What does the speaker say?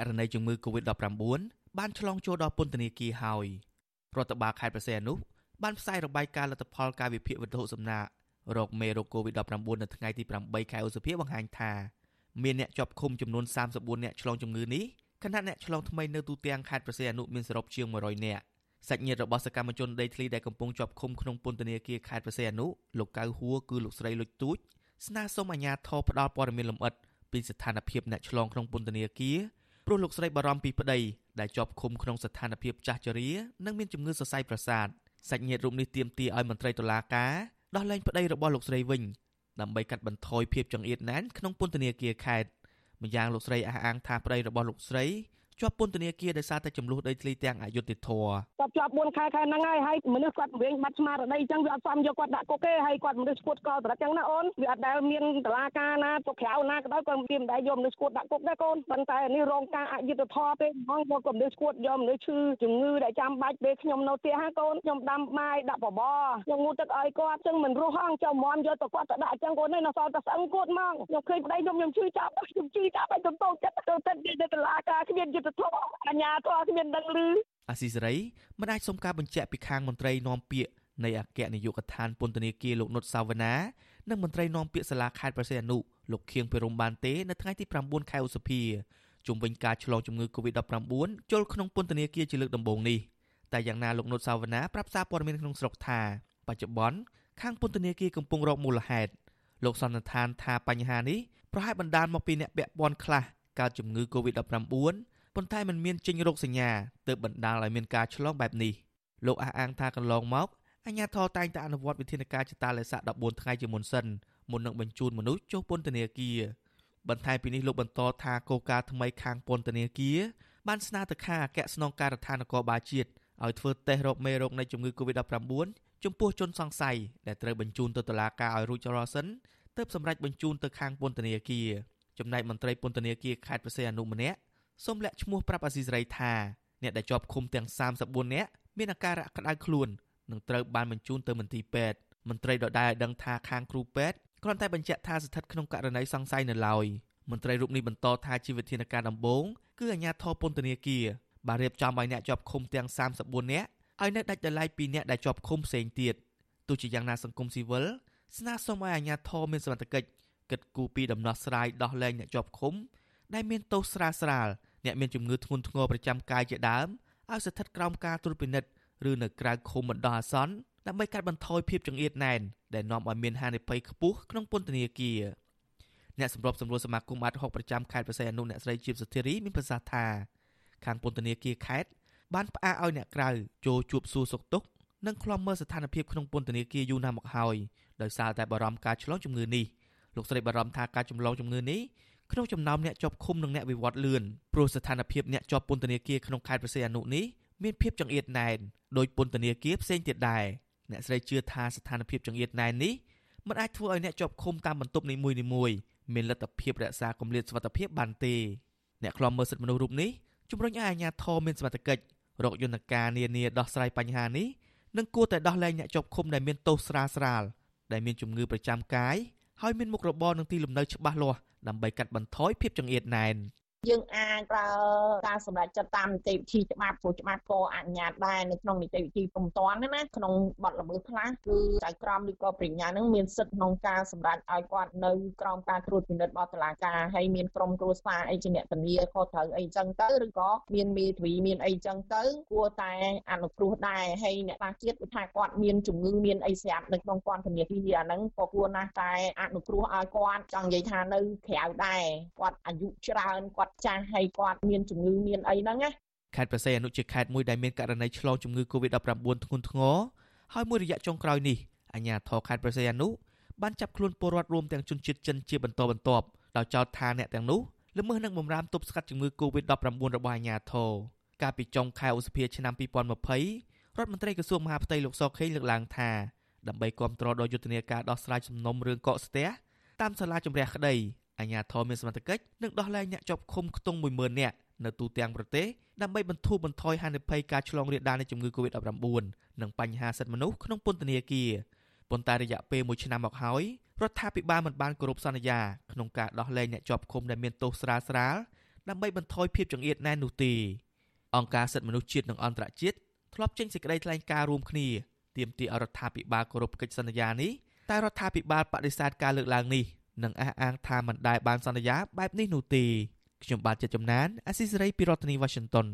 ករណីជំងឺ Covid-19 បានឆ្លងចូលដល់ពន្ធនាគារហើយរដ្ឋបាលខេត្តប្រសេនុបានផ្សាយរបាយការណ៍លទ្ធផលការវិភាគវត្ថុសំណាក់រោគមេរោគ Covid-19 នៅថ្ងៃទី8ខែឧសភាបង្ហាញថាមានអ្នកជាប់ឃុំចំនួន34អ្នកឆ្លងជំងឺនេះខណៈអ្នកឆ្លងថ្មីនៅទូទាំងខេត្តប្រសេនុមានសរុបជាង100នាក់សាច់ញាតិរបស់សកម្មជនដីធ្លីដែលកំពុងជាប់ឃុំក្នុងពន្ធនាគារខេត្តប្រសេនុលោកកៅហួរគឺលោកស្រីលុចទូចស្នើសុំអាជ្ញាធរផ្តល់ព័ត៌មានលម្អិតពីស្ថានភាពអ្នកឆ្លងក្នុងពន្ធនាគារ ព្រោះលោកស្រីបារម្ភពីប្តីដែលជាប់ឃុំក្នុងស្ថានភាពចាស់ជរានិងមានជំងឺសរសៃប្រសាទសាច់ញាតិរូបនេះទាមទារឲ្យមន្ត្រីតុលាការដោះលែងប្តីរបស់លោកស្រីវិញដើម្បីកាត់បន្ថយភាពចង្អៀតណែនក្នុងពន្ធនាគារខេត្តម្យ៉ាងលោកស្រីអះអាងថាប្តីរបស់លោកស្រី ជាប់ពន្ធនាគារដោយសារតែចំនួនដីធ្លីទាំងអយុត្តិធម៌គាត់ជាប់4ខែខែហ្នឹងហើយហើយមនុស្សគាត់វិញបាត់ស្មារតីអញ្ចឹងវាអត់សមយកគាត់ដាក់គុកទេហើយគាត់មនុស្សស្គួតកលត្រឹកអញ្ចឹងណាអូនវាអត់ដែលមានតឡាការណាទៅក្រៅណាក៏ដោយគាត់វាមិនដែលយកមនុស្សស្គួតដាក់គុកដែរកូនប៉ុន្តែនេះរងការអយុត្តិធម៌ពេកហ្មងយកមនុស្សស្គួតយកមនុស្សឈឺជំងឺដែលចាំបាច់ពេលខ្ញុំនៅផ្ទះហើយកូនខ្ញុំដាំបាយដាក់បបរខ្ញុំងូតទឹកឲ្យគាត់អញ្ចឹងមិនរស់ហងចាំមមយកទៅគាត់ទៅដាក់អញ្ចឹងកូននេះនៅសល់តែស្អឹងគួតហ្មងខ្ញុំឃើញប្តីខ្ញុំខ្ញុំឈឺចាប់ខ្ញុំឈឺចាប់ហើយខ្ញុំតោកចិត្តទៅទឹកទៅតឡាការគ្មានយុត្តិធម៌អញ្ញាធម៌គ្មានដឹងឮអាស៊ីសេរីមិនអាចសុំការបញ្ជាក់ពីខាងមន្ត្រីនាំពាក្យនៃអគ្គនាយកដ្ឋានពន្ធនាគារលោកនុតសាវណ្ណានិងមន្ត្រីនាំពាក្យសាលាខេត្តប្រសិទ្ធអនុលោកខៀងពិរមបានទេនៅថ្ងៃទី9ខែឧសភាជុំវិញការឆ្លងជំងឺ Covid-19 ចូលក្នុងពន្ធនាគារជាលើកដំបូងនេះតែយ៉ាងណាលោកនុតសាវណ្ណាប្រាប់សារព័ត៌មានក្នុងស្រុកថាបច្ចុប្បន្នខាងពន្ធនាគារកំពុងរកមូលហេតុលោកសន្និដ្ឋានថាបញ្ហានេះប្រហែលបណ្ដាលមកពីអ្នកពាក់ព័ន្ធខ្លះកើតជំងឺ Covid-19 ប៉ុន្តែมันមានចេញរោគសញ្ញាទើបបណ្ដាលឲ្យមានការឆ្លងបែបនេះលោកអះអាងថាកន្លងមកអាជ្ញាធរតែងតែអនុវត្តវិធានការចតាឡេសា14ថ្ងៃជាមុនសិនមុននឹងបញ្ជូនមនុស្សចុះពន្ធនាគារបន្ថែមពីនេះលោកបន្តថាគោលការណ៍ថ្មីខាងពន្ធនាគារបានស្នើទៅខាងអគ្គស្នងការដ្ឋាននគរបាលជាតិឲ្យធ្វើតេស្តរកមេរោគនៃជំងឺ Covid-19 ចំពោះជនសង្ស័យដែលត្រូវបញ្ជូនទៅតុលាការឲ្យរួចរាល់សិនទើបសម្រេចបញ្ជូនទៅខាងពន្ធនាគារចំណែកមន្ត្រីពន្ធនាគារខេត្តប្រសេអនុម្នាក់ សូមលាក់ឈ្មោះប្រាប់អាស៊ីសេរីថាអ្នកដែលជាប់ឃុំទាំង34នាក់មានអាការៈក្តៅខ្លួននឹងត្រូវបានបញ្ជូនទៅមន្ទីរពេទ្យមន្ត្រីដដែលឲ្យដឹងថាខាងគ្រូពេទ្យគ្រាន់តែបញ្ជាក់ថាស្ថិតក្នុងករណីសង្ស័យនៅឡើយមន្ត្រីរូបនេះបន្តថាជីវធានការដំបូងគឺអាជ្ញាធរពន្ធនាគារបានរៀបចំឲ្យអ្នកជាប់ឃុំទាំង34នាក់ឲ្យនៅដាច់ដោយឡែកពីអ្នកដែលជាប់ឃុំផ្សេងទៀតទោះជាយ៉ាងណាសង្គមស៊ីវិលស្នើសុំឲ្យអាជ្ញាធរមានសមត្ថកិច្ចគិតគូរពីដំណោះស្រាយដោះលែងអ្នកជាប់ឃុំដែលមានទោសស្រាលស្រាល អ្នកមានជំងឺធ្ងន់ធ្ងរប្រចាំកាយជាដើមឲ្យស្ថិតក្រោមការត្រួតពិនិត្យឬនៅក្រៅឃុំបណ្ដោះអាសន្នដើម្បីកាត់បន្ថយភាពចង្អៀតណែនដែលនាំឲ្យមានហានិភ័យខ្ពស់ក្នុងពន្ធនាគារអ្នកសម្របសម្រួលសមាគមអាត់ហុកប្រចាំខេត្តបរសៃអនុអ្នកស្រីជីបសុធារីមានប្រសាសន៍ថាខាងពន្ធនាគារខេត្តបានផ្អាកឲ្យអ្នកក្រៅចូលជួបសួរសុខទុក្ខនិងខ្លំមើលស្ថានភាពក្នុងពន្ធនាគារយូរណាស់មកហើយដោយសារតែបារម្ភការឆ្លងជំងឺនេះលោកស្រីបារម្ភថាការចម្លងជំងឺនេះ ក្នុងចំណោមអ្នកជាប់ឃុំនិងអ្នកវិវត្តលឿនព្រោះស្ថានភាពអ្នកជាប់ពន្ធនាគារក្នុងខេត្តប្រសេអនុនេះមានភាពចង្អៀតណែនដោយពន្ធនាគារផ្សេងទៀតដែរអ្នកស្រីជឿថាស្ថានភាពចង្អៀតណែននេះមិនអាចធ្វើឲ្យអ្នកជាប់ឃុំតាមបន្ទប់នីមួយៗមានលទ្ធភាពរក្សាគម្លាតសុវត្ថិភាពបានទេអ្នកខ្លំមើលសិទ្ធិមនុស្សរូបនេះជំរុញឲ្យអាជ្ញាធរមានសមត្ថកិច្ចរកយន្តការនានាដោះស្រាយបញ្ហានេះនិងគួរតែដោះលែងអ្នកជាប់ឃុំដែលមានទោសស្រាលស្រាលដែលមានជំងឺប្រចាំកាយ ហើយមានមុខរបរនិងទីលំនៅច្បាស់លាស់ដើម្បីកាត់បន្ថយភាពចង្អៀតណែន យើងអាចប្រើការសម្រេចចិត្តតាមនីតិវិធីច្បាប់ព្រោះច្បាប់ក៏អនុញ្ញាតដែរនៅក្នុងនីតិវិធីពុំតាន់ណាក្នុងបទល្មើសខ្លះគឺចៅក្រមឬក៏ប្រញ្ញានឹងមានសិទ្ធិក្នុងការសម្រេចឲ្យគាត់នៅក្រោមការត្រួតពិនិត្យរបស់តុលាការហើយមានក្រុមគ្រួសារអីជាអ្នកធានាខុសត្រូវអីចឹងទៅឬក៏មានមេធាវីមានអីចឹងទៅគួរតែអនុគ្រោះដែរហើយអ្នកតាជាតិថាគាត់មានជំងឺមានអីស្រាប់នៅក្នុងពន្ធនាគារអាហ្នឹងក៏គួរណាស់តែអនុគ្រោះឲ្យគាត់ចង់និយាយថានៅក្រៅដែរគាត់អាយុច្រើនគាត់គាត់ចាស់ហើយគាត់មានជំងឺមានអីហ្នឹងណាខេត្តប្រសេអនុជាខេត្តមួយដែលមានករណីឆ្លងជំងឺ Covid-19 ធ្ងន់ធ្ងរហើយមួយរយៈចុងក្រោយនេះអាជ្ញាធរខេត្តប្រសេអនុបានចាប់ខ្លួនពលរដ្ឋរួមទាំងជនជាតិចិនជាបន្តបន្ទាប់ដោយចោទថាអ្នកទាំងនោះល្មើសនឹងបំរាមទប់ស្កាត់ជំងឺ Covid-19 របស់អាជ្ញាធរកាលពីចុងខែឧសភាឆ្នាំ2020រដ្ឋមន្ត្រីក្រសួងមហាផ្ទៃលោកសខេងលើកឡើងថាដើម្បីគ្រប់គ្រងដល់យុទ្ធនាការដោះស្រាយសំណុំរឿងកកស្ទះតាមសាលាជំរះក្តី អាជ្ញាធរមានសមត្ថកិច្ចនឹងដោះលែងអ្នកជាប់ឃុំខ្ទង់10000នាក់នៅទូទាំងប្រទេសដើម្បីបន្ធូរបន្ថយហានិភ័យការឆ្លងរាលដាលនៃជំងឺ Covid-19 និងបញ្ហាសិទ្ធិមនុស្សក្នុងពន្ធនាគារប៉ុន្តែរយៈពេល1ឆ្នាំមកហើយរដ្ឋាភិបាលមិនបានគោរពសន្យាក្នុងការដោះលែងអ្នកជាប់ឃុំដែលមានទោសស្រាលស្រាលដើម្បីបន្ថយភាពចង្អៀតណែននោះទេអង្គការសិទ្ធិមនុស្សជាតិនិងអន្តរជាតិធ្លាប់ចេញសេចក្តីថ្លែងការណ៍រួមគ្នាទាមទារឲ្យរដ្ឋាភិបាលគោរពកិច្ចសន្យានេះតែរដ្ឋាភិបាលបដិសេធការលើកឡើងនេះ និងអះអាងថាមិនដែលបានសន្យាបែបនេះនោះទេខ្ញុំបាទជាជំនាញអាស៊ីសេរីពីរដ្ឋធានី Washington